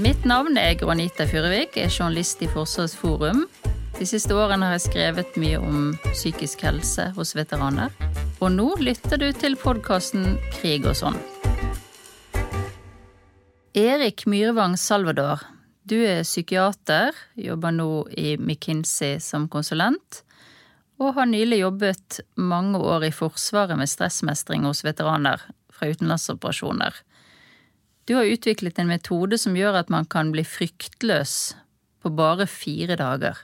Mitt navn er Granita Furuvik, er journalist i Forsvarsforum. De siste årene har jeg skrevet mye om psykisk helse hos veteraner. Og nå lytter du til podkasten Krig og sånn. Erik Myrvang Salvador, du er psykiater, jobber nå i McKinsey som konsulent, og har nylig jobbet mange år i Forsvaret med stressmestring hos veteraner fra utenlandsoperasjoner. Du har utviklet en metode som gjør at man kan bli fryktløs på bare fire dager.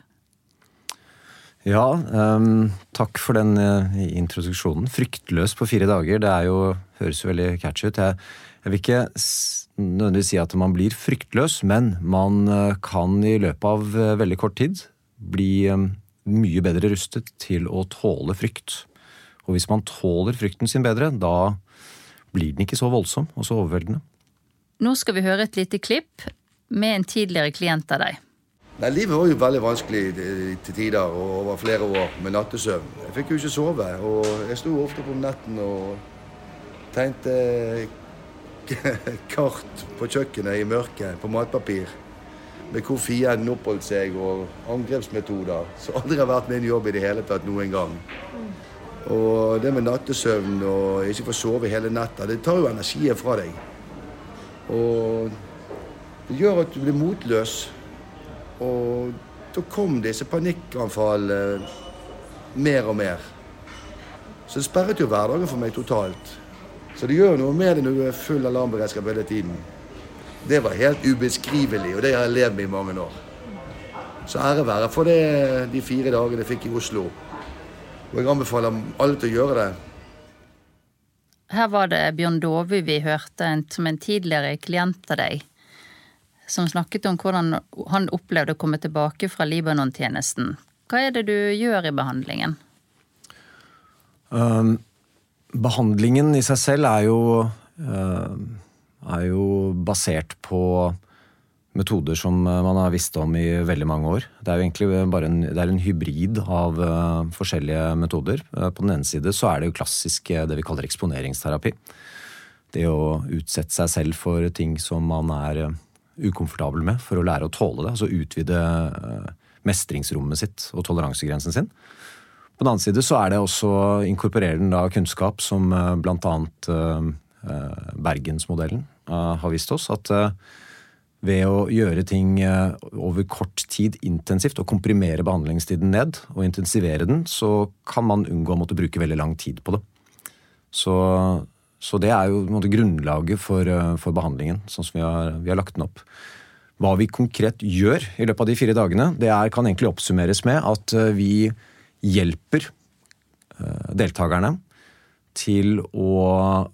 Ja, um, takk for den uh, introduksjonen. Fryktløs på fire dager, det jo, høres jo veldig catchy ut. Jeg, jeg, vil ikke nødvendigvis si at man blir fryktløs, men man uh, kan i løpet av uh, veldig kort tid bli um, mye bedre rustet til å tåle frykt. Og hvis man tåler frykten sin bedre, da blir den ikke så voldsom og så overveldende. Nå skal vi høre et lite klipp med en tidligere klient av deg. Nei, Livet var jo veldig vanskelig til tider og over flere år med nattesøvn. Jeg fikk jo ikke sove, og jeg sto ofte på netten og tegnte kart på kjøkkenet i mørket på matpapir. Med hvor fienden oppholdt seg og angrepsmetoder. Så aldri har vært min jobb i det hele tatt noen gang. Og det med nattesøvn og ikke få sove hele natta, det tar jo energien fra deg. Og det gjør at du blir motløs. Og da kom disse panikkanfallene mer og mer. Så det sperret jo hverdagen for meg totalt. Så det gjør noe med det når du er full alarmberedskap hele tiden. Det var helt ubeskrivelig, og det har jeg levd med i mange år. Så ære være for det, de fire dagene jeg fikk i Oslo. Og jeg anbefaler alle til å gjøre det. Her var det Bjørn Dove vi hørte, som en tidligere klient av deg, som snakket om hvordan han opplevde å komme tilbake fra Libanon-tjenesten. Hva er det du gjør i behandlingen? Um, behandlingen i seg selv er jo, uh, er jo basert på metoder som eh, man har visst om i veldig mange år. Det er jo egentlig bare en, en hybrid av uh, forskjellige metoder. Uh, på den ene side så er det jo klassisk det vi kaller eksponeringsterapi. Det å utsette seg selv for ting som man er uh, ukomfortabel med, for å lære å tåle det. Altså utvide mestringsrommet sitt og toleransegrensen sin. På den annen side så er det også inkorporerer den da kunnskap som bl.a. Bergensmodellen har vist oss. at ved å gjøre ting eh, over kort tid intensivt og komprimere behandlingstiden ned og intensivere den, så kan man unngå å måtte bruke veldig lang tid på det. Så, så det er jo måte, grunnlaget for, eh, for, behandlingen, sånn som vi har, vi har, lagt den opp. Hva vi konkret gjør i løpet av de fire dagene, det er, kan egentlig oppsummeres med at eh, vi hjelper deltakerne til å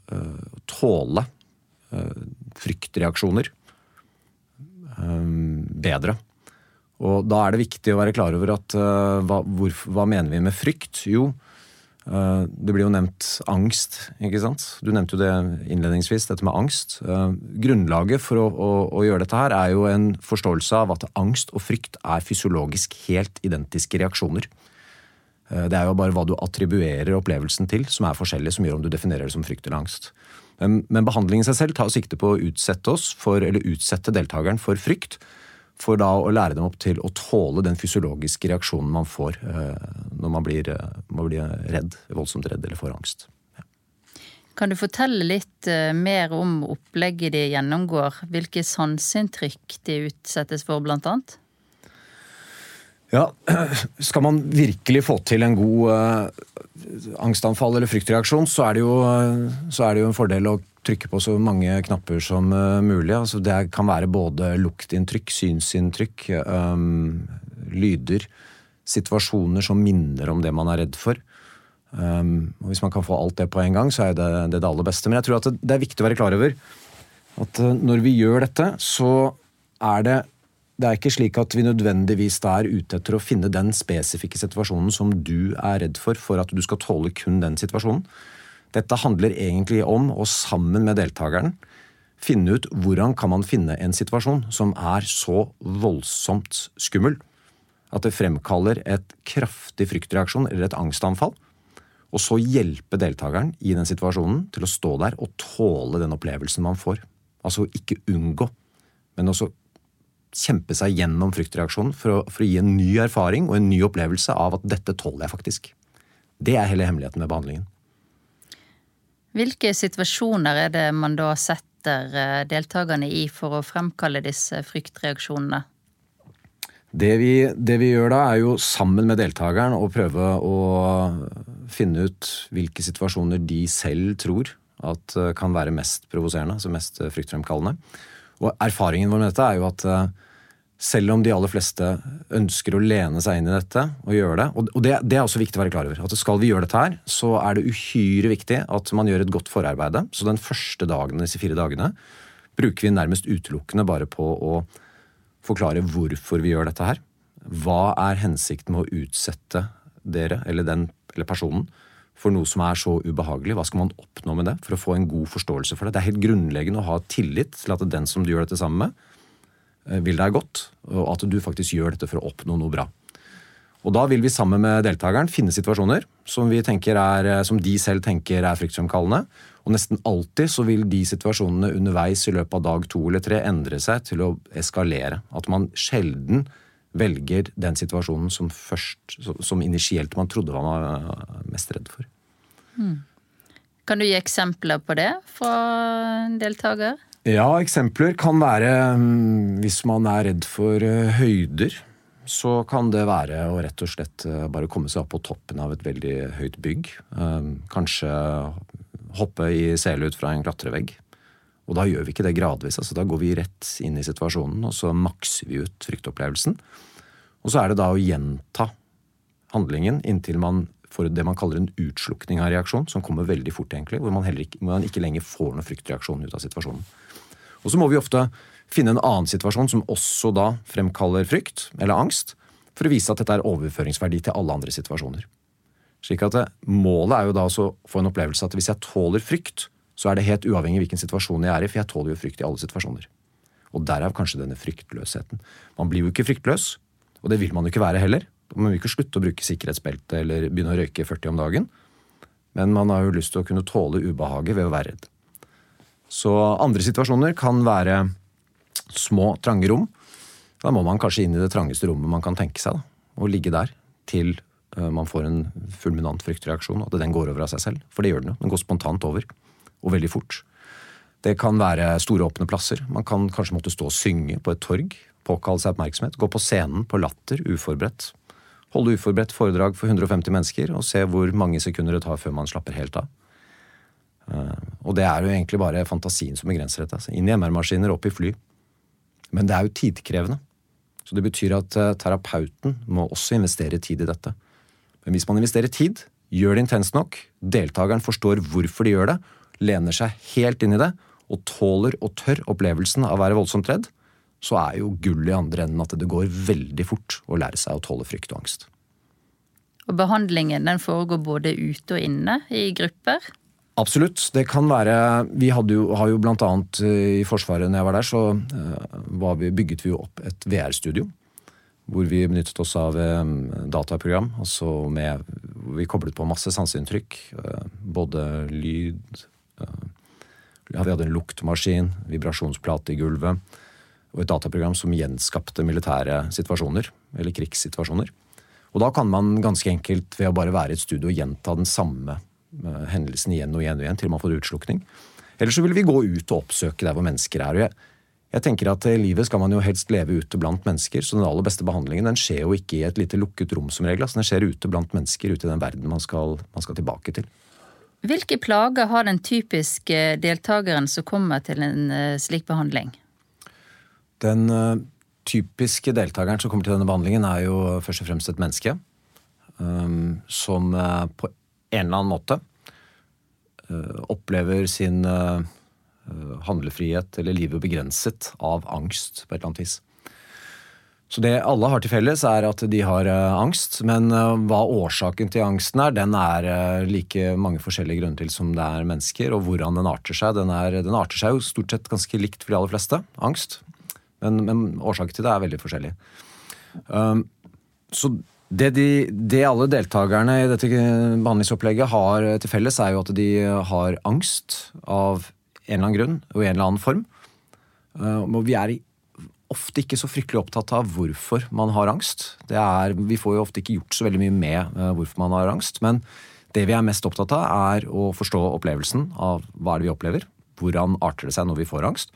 tåle fryktreaksjoner bedre. Og da er det viktig å være klar over at uh, hva, hvor, hva, mener vi med frykt? Jo, uh, det blir jo nevnt angst, ikke sant? Du nevnte jo det innledningsvis, dette med angst. Uh, grunnlaget for å, å, å, gjøre dette her er jo en forståelse av at angst og frykt er fysiologisk helt identiske reaksjoner. Det er jo bare hva du attribuerer opplevelsen til som er forskjellig, som gjør om du definerer det som frykt eller angst. Men behandlingen seg selv tar sikte på å utsette for, utsette deltakeren for frykt. For da å lære dem opp til å tåle den fysiologiske reaksjonen man får eh, når man blir, eh, man blir redd, voldsomt redd eller får angst. Ja. Kan du fortelle litt eh, mer om opplegget de gjennomgår? Hvilke sanseinntrykk de utsettes for, blant annet? Ja, Skal man virkelig få til en god uh, angstanfall eller fryktreaksjon, så er, jo, så er, det jo, en fordel å trykke på så mange knapper som uh, mulig. Altså, det kan være både luktinntrykk, synsinntrykk, um, lyder, situasjoner som minner om det man er redd for. Um, og Hvis man kan få alt det på en gang, så er det det, det aller beste. Men jeg tror at det, det er viktig å være klar over at når vi gjør dette, så er det det er ikke slik at vi nødvendigvis da er ute etter å finne den spesifikke situasjonen som du er redd for, for at du skal tåle kun den situasjonen. Dette handler egentlig om å sammen med deltakeren finne ut hvordan kan man finne en situasjon som er så voldsomt skummel at det fremkaller et kraftig fryktreaksjon eller et angstanfall. Og så hjelpe deltakeren i den situasjonen til å stå der og tåle den opplevelsen man får. Altså ikke unngå, men også kjempe seg gjennom fryktreaksjonen for å, for å gi en ny erfaring og en ny opplevelse av at dette tåler jeg faktisk. Det er hele hemmeligheten med behandlingen. Hvilke situasjoner er det man da setter eh, deltakerne i for å fremkalle disse fryktreaksjonene? Det vi, det vi, gjør da, er jo sammen med deltakeren å prøve å finne ut hvilke situasjoner de selv tror at eh, kan være mest provoserende, altså mest fryktfremkallende. Og erfaringen vår med dette er jo at eh, selv om de aller fleste ønsker å lene seg inn i dette og gjøre det Og det, det, er også viktig å være klar over. at Skal vi gjøre dette her, så er det uhyre viktig at man gjør et godt forarbeide. Så den første dagen disse fire dagene bruker vi nærmest utelukkende bare på å forklare hvorfor vi gjør dette her. Hva er hensikten med å utsette dere, eller den eller personen, for noe som er så ubehagelig? Hva skal man oppnå med det for å få en god forståelse for det? Det er helt grunnleggende å ha tillit til at den som du gjør dette sammen med, eh, vil deg godt, og at du faktisk gjør dette for å oppnå noe bra. Og Da vil vi sammen med deltakeren finne situasjoner som, er, eh, som de selv tenker er fryktfremkallende. Og nesten alltid så vil de situasjonene underveis i løpet av dag to eller tre endre seg til å eskalere. At man sjelden velger den situasjonen som først, som initielt man trodde man var mest redd for. Hmm. Kan du gi eksempler på det fra en deltaker? Ja, eksempler kan være hmm, hvis man er redd for eh, høyder. Så kan det være å rett og slett eh, bare komme seg opp på toppen av et veldig høyt bygg. Eh, kanskje hoppe i sele ut fra en klatrevegg. Og da gjør vi ikke det gradvis. altså Da går vi rett inn i situasjonen, og så makser vi ut fryktopplevelsen. Og så er det da å gjenta handlingen inntil man får det man kaller en utslukning av reaksjon, som kommer veldig fort, egentlig, hvor man, ikke, man ikke lenger får noen fryktreaksjon ut av situasjonen. Og så må vi ofte finne en annen situasjon som også da fremkaller frykt eller angst, for å vise at dette er overføringsverdi til alle andre situasjoner. Slik at det, Målet er jo da å få en opplevelse at hvis jeg tåler frykt, så er det helt uavhengig hvilken situasjon jeg er i, for jeg tåler jo frykt i alle situasjoner. Og derav kanskje denne fryktløsheten. Man blir jo ikke fryktløs, og det vil man jo ikke være heller. Man vil ikke slutte å bruke sikkerhetsbelte eller begynne å røyke 40 om dagen. Men man har jo lyst til å kunne tåle ubehaget ved å være redd. Så andre situasjoner kan være små, trange rom. Da må man kanskje inn i det trangeste rommet man kan tenke seg, da, og ligge der til eh, man får en fulminant fryktreaksjon, og at den går over av seg selv. For det gjør den jo. Den går spontant over og veldig fort. Det kan være store, åpne plasser. Man kan kanskje måtte stå og synge på et torg. Påkalle seg oppmerksomhet. Gå på scenen på latter uforberedt. Holde uforberedt foredrag for 150 mennesker og se hvor mange sekunder det tar før man slapper helt av. Eh, og det er jo egentlig bare fantasien som begrenser dette. Altså, inn i MR-maskiner, opp i fly. Men det er jo tidkrevende. Så det betyr at eh, terapeuten må også investere tid i dette. Men hvis man investerer tid, gjør det intenst nok, deltakeren forstår hvorfor de gjør det, lener seg helt inn i det og tåler og tør opplevelsen av å være voldsomt redd, så er jo gull i andre enden at det går veldig fort å lære seg å tåle frykt og angst. Og behandlingen den foregår både ute og inne i grupper? Absolutt. Det kan være Vi jo, har jo blant annet eh, i Forsvaret, når jeg var der, så uh, vi, bygget vi jo opp et VR-studio. Hvor vi benyttet oss av um, dataprogram. Altså med, vi koblet på masse sanseinntrykk. Både lyd, vi hadde en luktmaskin, vibrasjonsplate i gulvet og et dataprogram som gjenskapte militære situasjoner, eller krigssituasjoner. Og da kan man ganske enkelt ved å bare være i et studio gjenta den samme uh, hendelsen igjen og igjen og igjen til man får utslukning. Eller så vil vi gå ut og oppsøke der hvor mennesker er. og jeg, jeg tenker at I livet skal man jo helst leve ute blant mennesker, så den aller beste behandlingen den skjer jo ikke i et lite lukket rom som regel. Altså den skjer ute blant mennesker, ute i den verden man skal, man skal tilbake til. Hvilke plager har den typiske deltakeren som kommer til en eh, slik behandling? Den uh, typiske deltakeren som kommer til denne behandlingen, er jo først og fremst et menneske. Um, som på en eller annen måte opplever sin handlefrihet eller livet begrenset av angst på et eller annet vis. Så det alle har til felles, er at de har uh, angst. Men uh, hva årsaken til angsten er, den er uh, like mange forskjellige grunner til som det er mennesker. Og hvordan den arter seg. Den, er, den, arter seg jo stort sett ganske likt for de aller fleste. Angst. Men, men årsaken til det er veldig forskjellig. Um, så det, de, det, alle deltakerne i dette behandlingsopplegget har til felles, er jo at de har angst av en eller annen grunn og en eller annen form. Og vi er i ofte ikke så fryktelig opptatt av hvorfor man har angst. Er, vi får jo ofte ikke gjort så veldig mye med uh, hvorfor man har angst. Men det vi er mest opptatt av, er å forstå opplevelsen av hva er det vi opplever. Hvordan arter det seg når vi får angst?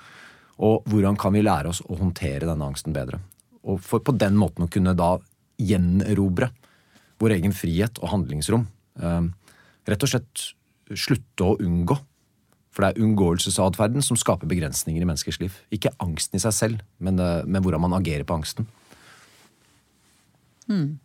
Og hvordan kan vi lære oss å håndtere denne angsten bedre? Og for på den måten å kunne da gjenerobre vår egen frihet og handlingsrom. Uh, rett og slett slutte å unngå for det er unngåelsesatferden som skaper begrensninger i menneskers liv. Ikke angsten i seg selv, men, eh, men hvordan man agerer på angsten. Mm.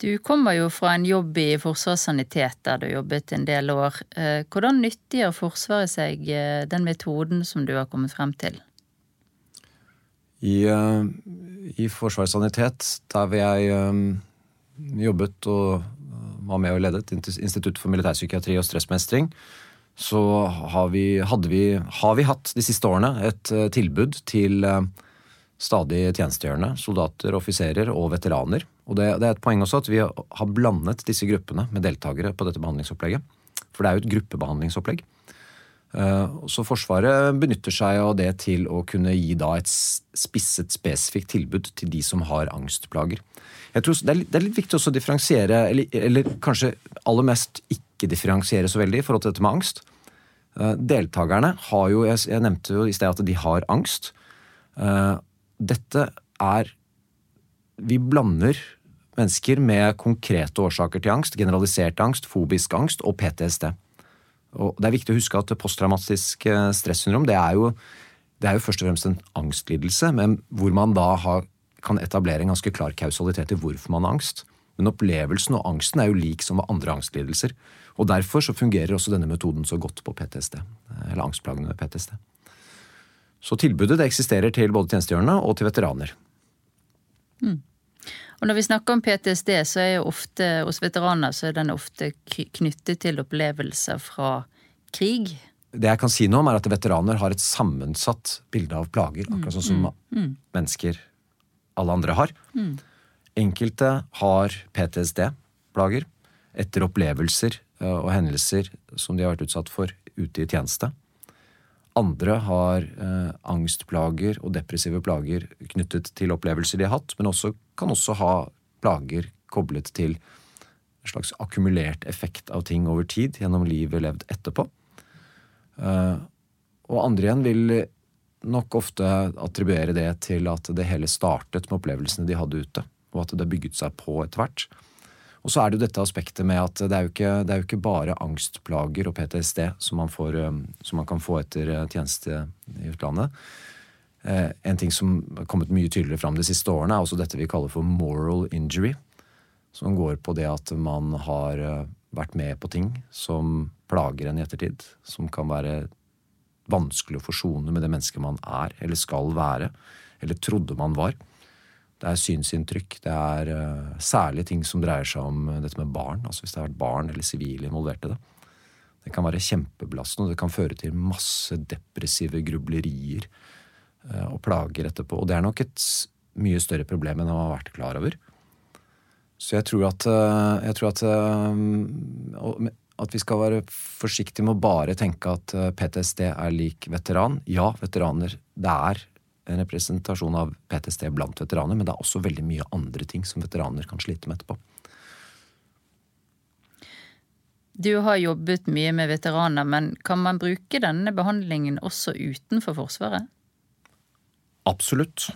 Du kommer jo fra en jobb i Forsvarssanitet, der du jobbet en del år. Eh, hvordan nyttiggjør Forsvaret seg eh, den metoden som du har kommet frem til? I, i Forsvarets sanitet, der hvor jeg jobbet og var med og ledet Institutt for militærpsykiatri og stressmestring, så har vi, vi, har vi, hatt de siste årene et uh, tilbud til uh, stadig tjenestegjørende soldater, offiserer og veteraner. Og det, det, er et poeng også at vi har blandet disse gruppene med deltakere på dette behandlingsopplegget. For det er jo et gruppebehandlingsopplegg. Uh, så Forsvaret benytter seg av det til å kunne gi da et spisset, spesifikt tilbud til de som har angstplager. Jeg tror det er, litt, det er litt viktig også å differensiere, eller, eller kanskje aller mest ikke ikke differensiere så veldig i forhold til dette med angst. Eh, deltakerne har jo jeg nevnte jo i sted at de har angst. Eh, dette er Vi blander mennesker med konkrete årsaker til angst, generalisert angst, fobisk angst og PTSD. Og det er viktig å huske at posttraumatisk eh, stressyndrom det er, jo, det er jo først og fremst en angstlidelse, men hvor man da har, kan etablere en ganske klar kausalitet i hvorfor man har angst. Men opplevelsen og angsten er jo lik som ved andre angstlidelser. Og Derfor så fungerer også denne metoden så godt på PTSD, eller angstplagene ved PTSD. Så tilbudet det eksisterer til både tjenestegjørende og til veteraner. Mm. Og Når vi snakker om PTSD, så er jo ofte hos veteraner så er den ofte knyttet til opplevelser fra krig. Det jeg kan si noe om, er at veteraner har et sammensatt bilde av plager. Akkurat sånn som mm. Mm. mennesker alle andre har. Mm. Enkelte har PTSD-plager etter opplevelser og hendelser som de har vært utsatt for ute i tjeneste. Andre har eh, angstplager og depressive plager knyttet til opplevelser de har hatt, men også, kan også ha plager koblet til en slags akkumulert effekt av ting over tid gjennom livet levd etterpå. Eh, og andre igjen vil nok ofte attribuere det til at det hele startet med opplevelsene de hadde ute, og at det bygget seg på etter hvert. Og så er det jo dette aspektet med at det er jo ikke, er jo ikke bare angstplager og PTSD som man, får, um, som man, kan få etter uh, tjeneste i utlandet. Eh, en ting som har kommet mye tydeligere fram de siste årene, er også dette vi kaller for moral injury. Som går på det at man har uh, vært med på ting som plager en i ettertid. Som kan være vanskelig å forsone med det mennesket man er eller skal være. Eller trodde man var. Det er synsinntrykk. Det er uh, særlig ting som dreier seg om uh, dette med barn. Altså hvis det har vært barn eller sivile involvert i det. Det kan være kjempebelastende, og det kan føre til masse depressive grublerier uh, og plager etterpå. Og det er nok et mye større problem enn man har vært klar over. Så jeg tror at, jeg tror at, at vi skal være forsiktige med å bare tenke at PTSD er lik veteran. Ja, veteraner. Det er en representasjon av PTSD blant veteraner, men det er også veldig mye andre ting som veteraner kan slite med etterpå. Du har jobbet mye med veteraner, men kan man bruke denne behandlingen også utenfor Forsvaret? Absolutt.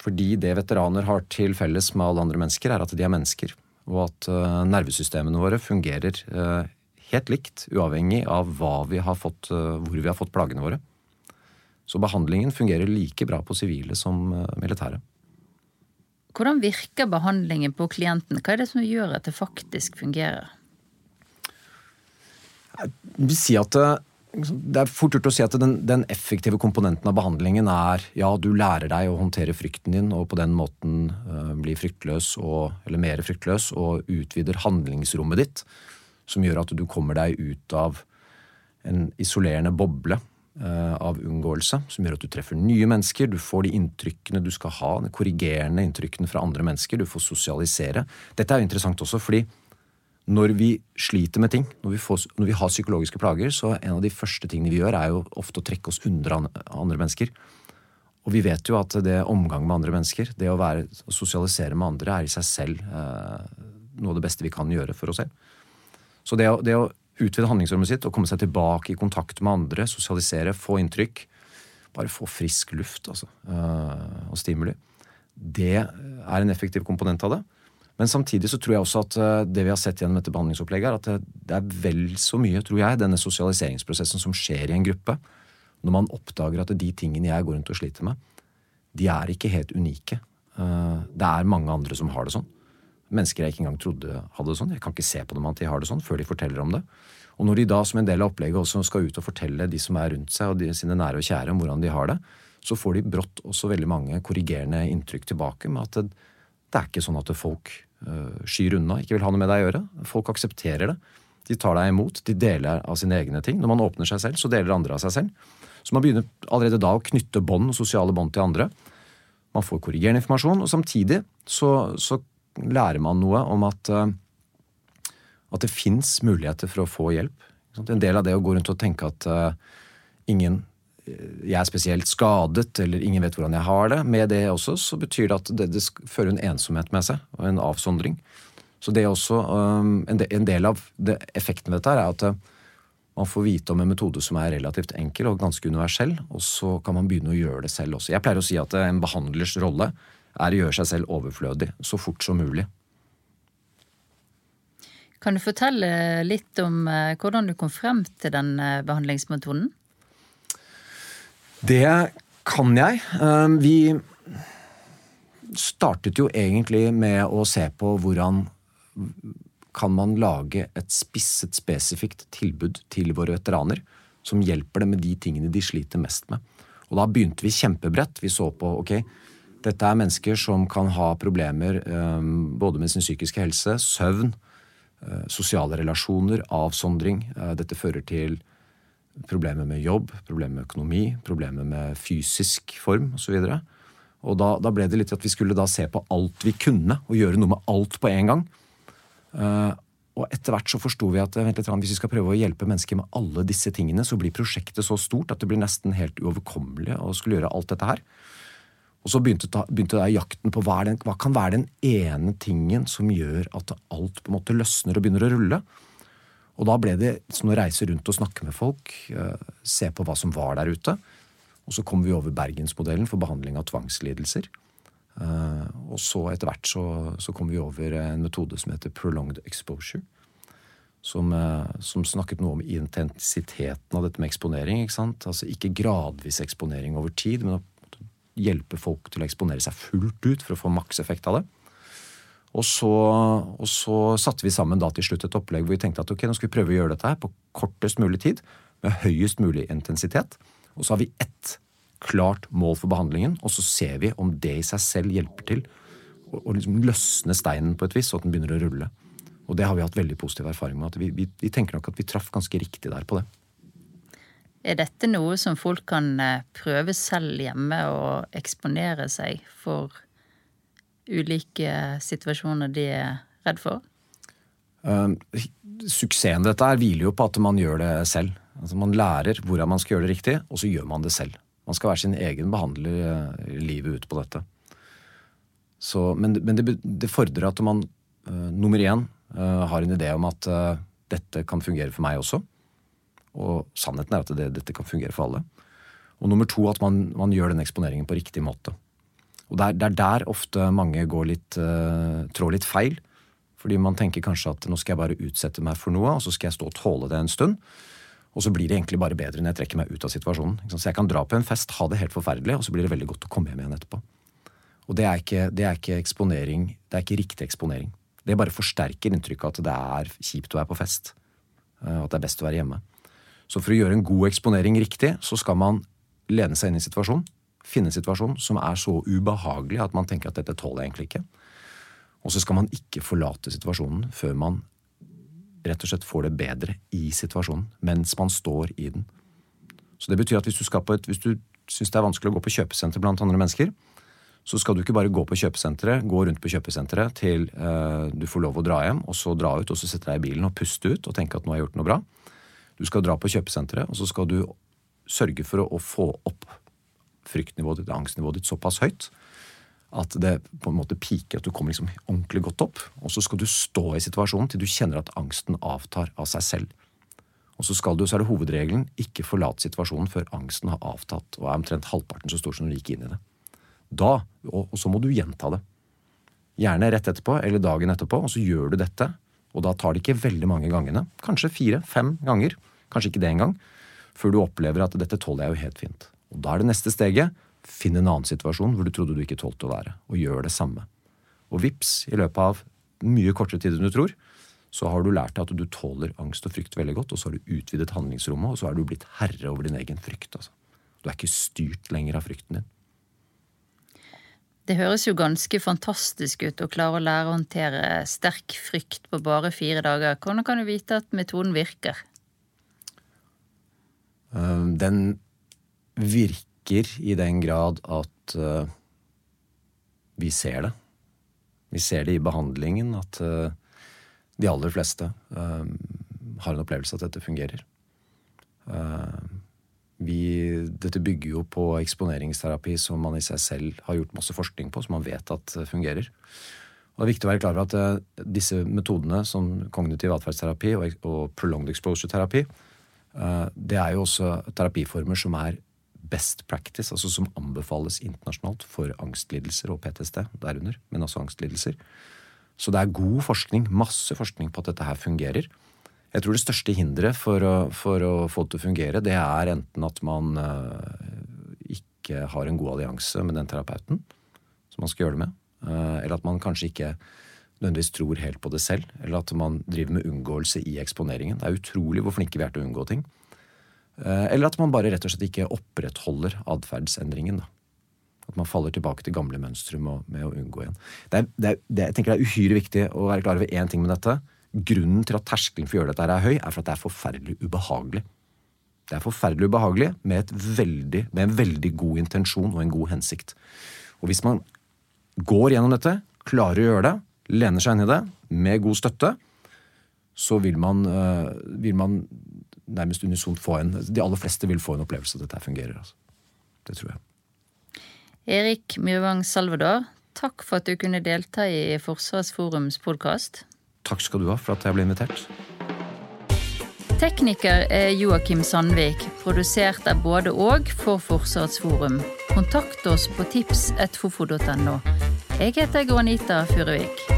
Fordi det veteraner har til felles med alle andre mennesker, er at de er mennesker. Og at uh, nervesystemene våre fungerer uh, helt likt, uavhengig av vi fått, uh, hvor vi har fått plagene våre. Så behandlingen fungerer like bra på sivile som eh, militære. Hvordan virker behandlingen på klienten? Hva er det som gjør at det faktisk fungerer? Jeg vil si at det, det er fort gjort å si at den, den, effektive komponenten av behandlingen er ja, du lærer deg å håndtere frykten din og på den måten uh, blir fryktløs og, eller mer fryktløs og utvider handlingsrommet ditt, som gjør at du kommer deg ut av en isolerende boble Eh, av unngåelse, som gjør at du treffer nye mennesker. Du får de inntrykkene du skal ha, de korrigerende inntrykkene fra andre mennesker. Du får sosialisere. Dette er jo interessant også, fordi når vi sliter med ting, når vi, får, når vi har psykologiske plager, så en av de første tingene vi gjør, er jo ofte å trekke oss under andre mennesker. Og vi vet jo at det omgang med andre mennesker, det å, være, å sosialisere med andre, er i seg selv eh, noe av det beste vi kan gjøre for oss selv. Så det å, det å utvide handlingsrommet sitt og komme seg tilbake i kontakt med andre, sosialisere, få inntrykk, bare få frisk luft altså, øh, og stimuli, det er en effektiv komponent av det. Men samtidig så tror jeg også at øh, det vi har sett gjennom dette behandlingsopplegget, er at det er vel så mye, tror jeg, denne sosialiseringsprosessen som skjer i en gruppe. Når man oppdager at de tingene jeg går rundt og sliter med, de er ikke helt unike. Øh, det er mange andre som har det sånn. Mennesker jeg ikke engang trodde hadde det sånn. Jeg kan ikke se på dem at de har det sånn, før de forteller om det. Og når de da som en del av opplegget også skal ut og fortelle de som er rundt seg og de, sine nære og kjære om hvordan de har det, så får de brått også veldig mange korrigerende inntrykk tilbake med at det, det er ikke sånn at folk øh, skyr unna, ikke vil ha noe med deg å gjøre. Folk aksepterer det. De tar deg imot. De deler av sine egne ting. Når man åpner seg selv, så deler andre av seg selv. Så man begynner allerede da å knytte bånd, sosiale bånd til andre. Man får korrigerende informasjon, og samtidig så, så lærer man noe om at, eh, at det fins muligheter for å få hjelp. En del av det å gå rundt og tenke at uh, ingen eh, jeg er spesielt skadet, eller ingen vet hvordan jeg har det. Med det også så betyr det at det, det fører en ensomhet med seg, og en avsondring. Så det er også en, del, av det, effekten ved dette er at man får vite om en metode som er relativt enkel og ganske universell, og så kan man begynne å gjøre det selv også. Jeg pleier å si at en behandlers rolle er å gjøre seg selv overflødig så fort som mulig. Kan du fortelle litt om eh, hvordan du kom frem til den eh, behandlingsmetoden? Det kan jeg. Eh, vi startet jo egentlig med å se på hvordan kan man lage et spisset, spesifikt tilbud til våre veteraner som hjelper dem med de tingene de sliter mest med. Og da begynte vi kjempebredt. Vi så på ok, dette er mennesker som kan ha problemer um, både med sin psykiske helse, søvn, uh, sosiale relasjoner, avsondring. Uh, dette fører til problemer med jobb, problemer med økonomi, problemer med fysisk form osv. Og, så og da, da, ble det litt at vi skulle da se på alt vi kunne, og gjøre noe med alt på en gang. Og etter hvert så forsto vi at litt, hvis vi skal prøve å hjelpe mennesker med alle disse tingene, så blir prosjektet så stort at det blir nesten helt uoverkommelig å skulle gjøre alt dette her. Og så begynte, ta, begynte jakten på hva, den, hva, kan være den ene tingen som gjør at alt på en måte løsner og begynner å rulle. Og da ble det sånn å reise rundt og snakke med folk, uh, se på hva som var der ute. Og så kom vi over Bergensmodellen for behandling av tvangslidelser. Uh, og så etter hvert så, så, kom vi over en metode som heter prolonged exposure. Som, uh, som, snakket noe om intensiteten av dette med eksponering. Ikke sant? Altså ikke gradvis eksponering over tid, men hjelpe folk til å eksponere seg fullt ut for å få makseffekt av det. Og så, og så, satte vi sammen da til slutt et opplegg hvor vi tenkte at ok, nå skal vi prøve å gjøre dette her på kortest mulig tid, med høyest mulig intensitet. Og så har vi ett klart mål for behandlingen, og så ser vi om det i seg selv hjelper til å liksom løsne steinen på et vis, så den begynner å rulle. Og det har vi hatt veldig positiv erfaring med. at vi, vi, vi tenker nok at vi traff ganske riktig der på det. Er dette noe som folk kan eh, prøve selv hjemme og eksponere seg for ulike situasjoner de er redd for? Uh, suksessen dette her hviler jo på at man gjør det selv. Altså Man lærer hvordan man skal gjøre det riktig, og så gjør man det selv. Man skal være sin egen behandler uh, livet ut på dette. Så, men, men det, det, fordrer at man uh, nummer én har en idé om at dette kan fungere for meg også. Og sannheten er at det, dette kan fungere for alle. Og nummer to at man, man gjør den eksponeringen på riktig måte. Og Det er der ofte mange går litt, uh, trår litt feil. Fordi man tenker kanskje at nå skal jeg bare utsette meg for noe, og så skal jeg stå og tåle det en stund. Og så blir det egentlig bare bedre når jeg trekker meg ut av situasjonen. Så jeg kan dra på en fest, ha det helt forferdelig, og så blir det veldig godt å komme hjem igjen etterpå. Og det er ikke, det er ikke eksponering, det er ikke riktig eksponering. Det bare forsterker inntrykket at det er kjipt å være på fest. Uh, at det er best å være hjemme. Så for å gjøre en god eksponering riktig, så skal man lene seg inn i situasjonen. Finne en situasjon som er så ubehagelig at man tenker at dette tåler jeg egentlig ikke. Og så skal man ikke forlate situasjonen før man rett og slett får det bedre i situasjonen. Mens man står i den. Så det betyr at hvis du, et, du syns det er vanskelig å gå på kjøpesenter blant andre mennesker, så skal du ikke bare gå på kjøpesenteret, gå rundt på kjøpesenteret til eh, du får lov å dra hjem, og så dra ut og så sette deg i bilen og puste ut og tenke at nå har jeg gjort noe bra. Du skal dra på kjøpesenteret, og så skal du sørge for å, å få opp fryktnivået ditt, angstnivået ditt såpass høyt at det på en måte piker, at du kommer liksom ordentlig godt opp. Og så skal du stå i situasjonen til du kjenner at angsten avtar av seg selv. Og så skal du, så er det hovedregelen, ikke forlate situasjonen før angsten har avtatt og er omtrent halvparten så stor som du gikk inn i det. Da, og, og så må du gjenta det. Gjerne rett etterpå eller dagen etterpå, og så gjør du dette. Og da tar det ikke veldig mange gangene. Kanskje fire-fem ganger. Kanskje ikke det engang. Før du opplever at dette tåler jeg jo helt fint. Og da er det neste steget Finn en annen situasjon hvor du trodde du ikke tålte å være, og gjør det samme. Og vips, i løpet av mye kortere tid enn du tror, så har du lært deg at du tåler angst og frykt veldig godt, og så har du utvidet handlingsrommet, og så er du blitt herre over din egen frykt. Altså. Du er ikke styrt lenger av frykten din. Det høres jo ganske fantastisk ut å klare å lære å håndtere sterk frykt på bare fire dager. Hvordan kan du vite at metoden virker? Ehm, den virker i den grad at uh, vi ser det. Vi ser det i behandlingen at uh, de aller fleste har en opplevelse at dette fungerer. Vi, dette bygger jo på eksponeringsterapi som man i seg selv har gjort masse forskning på, som man vet at fungerer. Og Det er viktig å være klar over at disse metodene som kognitiv atferdsterapi og, og prolonged exposure-terapi, det er jo også terapiformer som er best practice, altså som anbefales internasjonalt for angstlidelser og PTSD derunder, men også angstlidelser. Så det er god forskning, masse forskning på at dette her fungerer. Jeg tror det største hinderet for for å få det til å fungere, det er enten at man uh, ikke har en god allianse med den terapeuten som man skal gjøre det med, uh, eller at man kanskje ikke nødvendigvis tror helt på det selv, eller at man driver med unngåelse i eksponeringen. Det er utrolig hvor flinke vi er til å unngå ting. Eh, eller at man bare rett og slett ikke opprettholder atferdsendringen. At man faller tilbake til gamle mønstre med, å unngå igjen. Det er, det, er, det, jeg tenker det er uhyre viktig å være klar over én ting med dette. Grunnen til at terskelen for å gjøre dette er høy, er for at det er forferdelig ubehagelig. Det er forferdelig ubehagelig med, veldig, med en veldig god intensjon og en god hensikt. Og hvis man går gjennom dette, klarer å gjøre det, lener seg inn i det med god støtte, så vil man, øh, vil man nærmest unisont få en De aller fleste vil få en opplevelse av at dette fungerer. Altså. Det tror jeg. Erik Myrvang Salvador, takk for at du kunne delta i Forsvarsforums podkast. Takk skal du ha for at jeg ble invitert. Tekniker er Joakim Sandvik, produsert av både og for Forsvarets. Kontakt oss på tips.fofo.no. Jeg heter Granita Furuvik.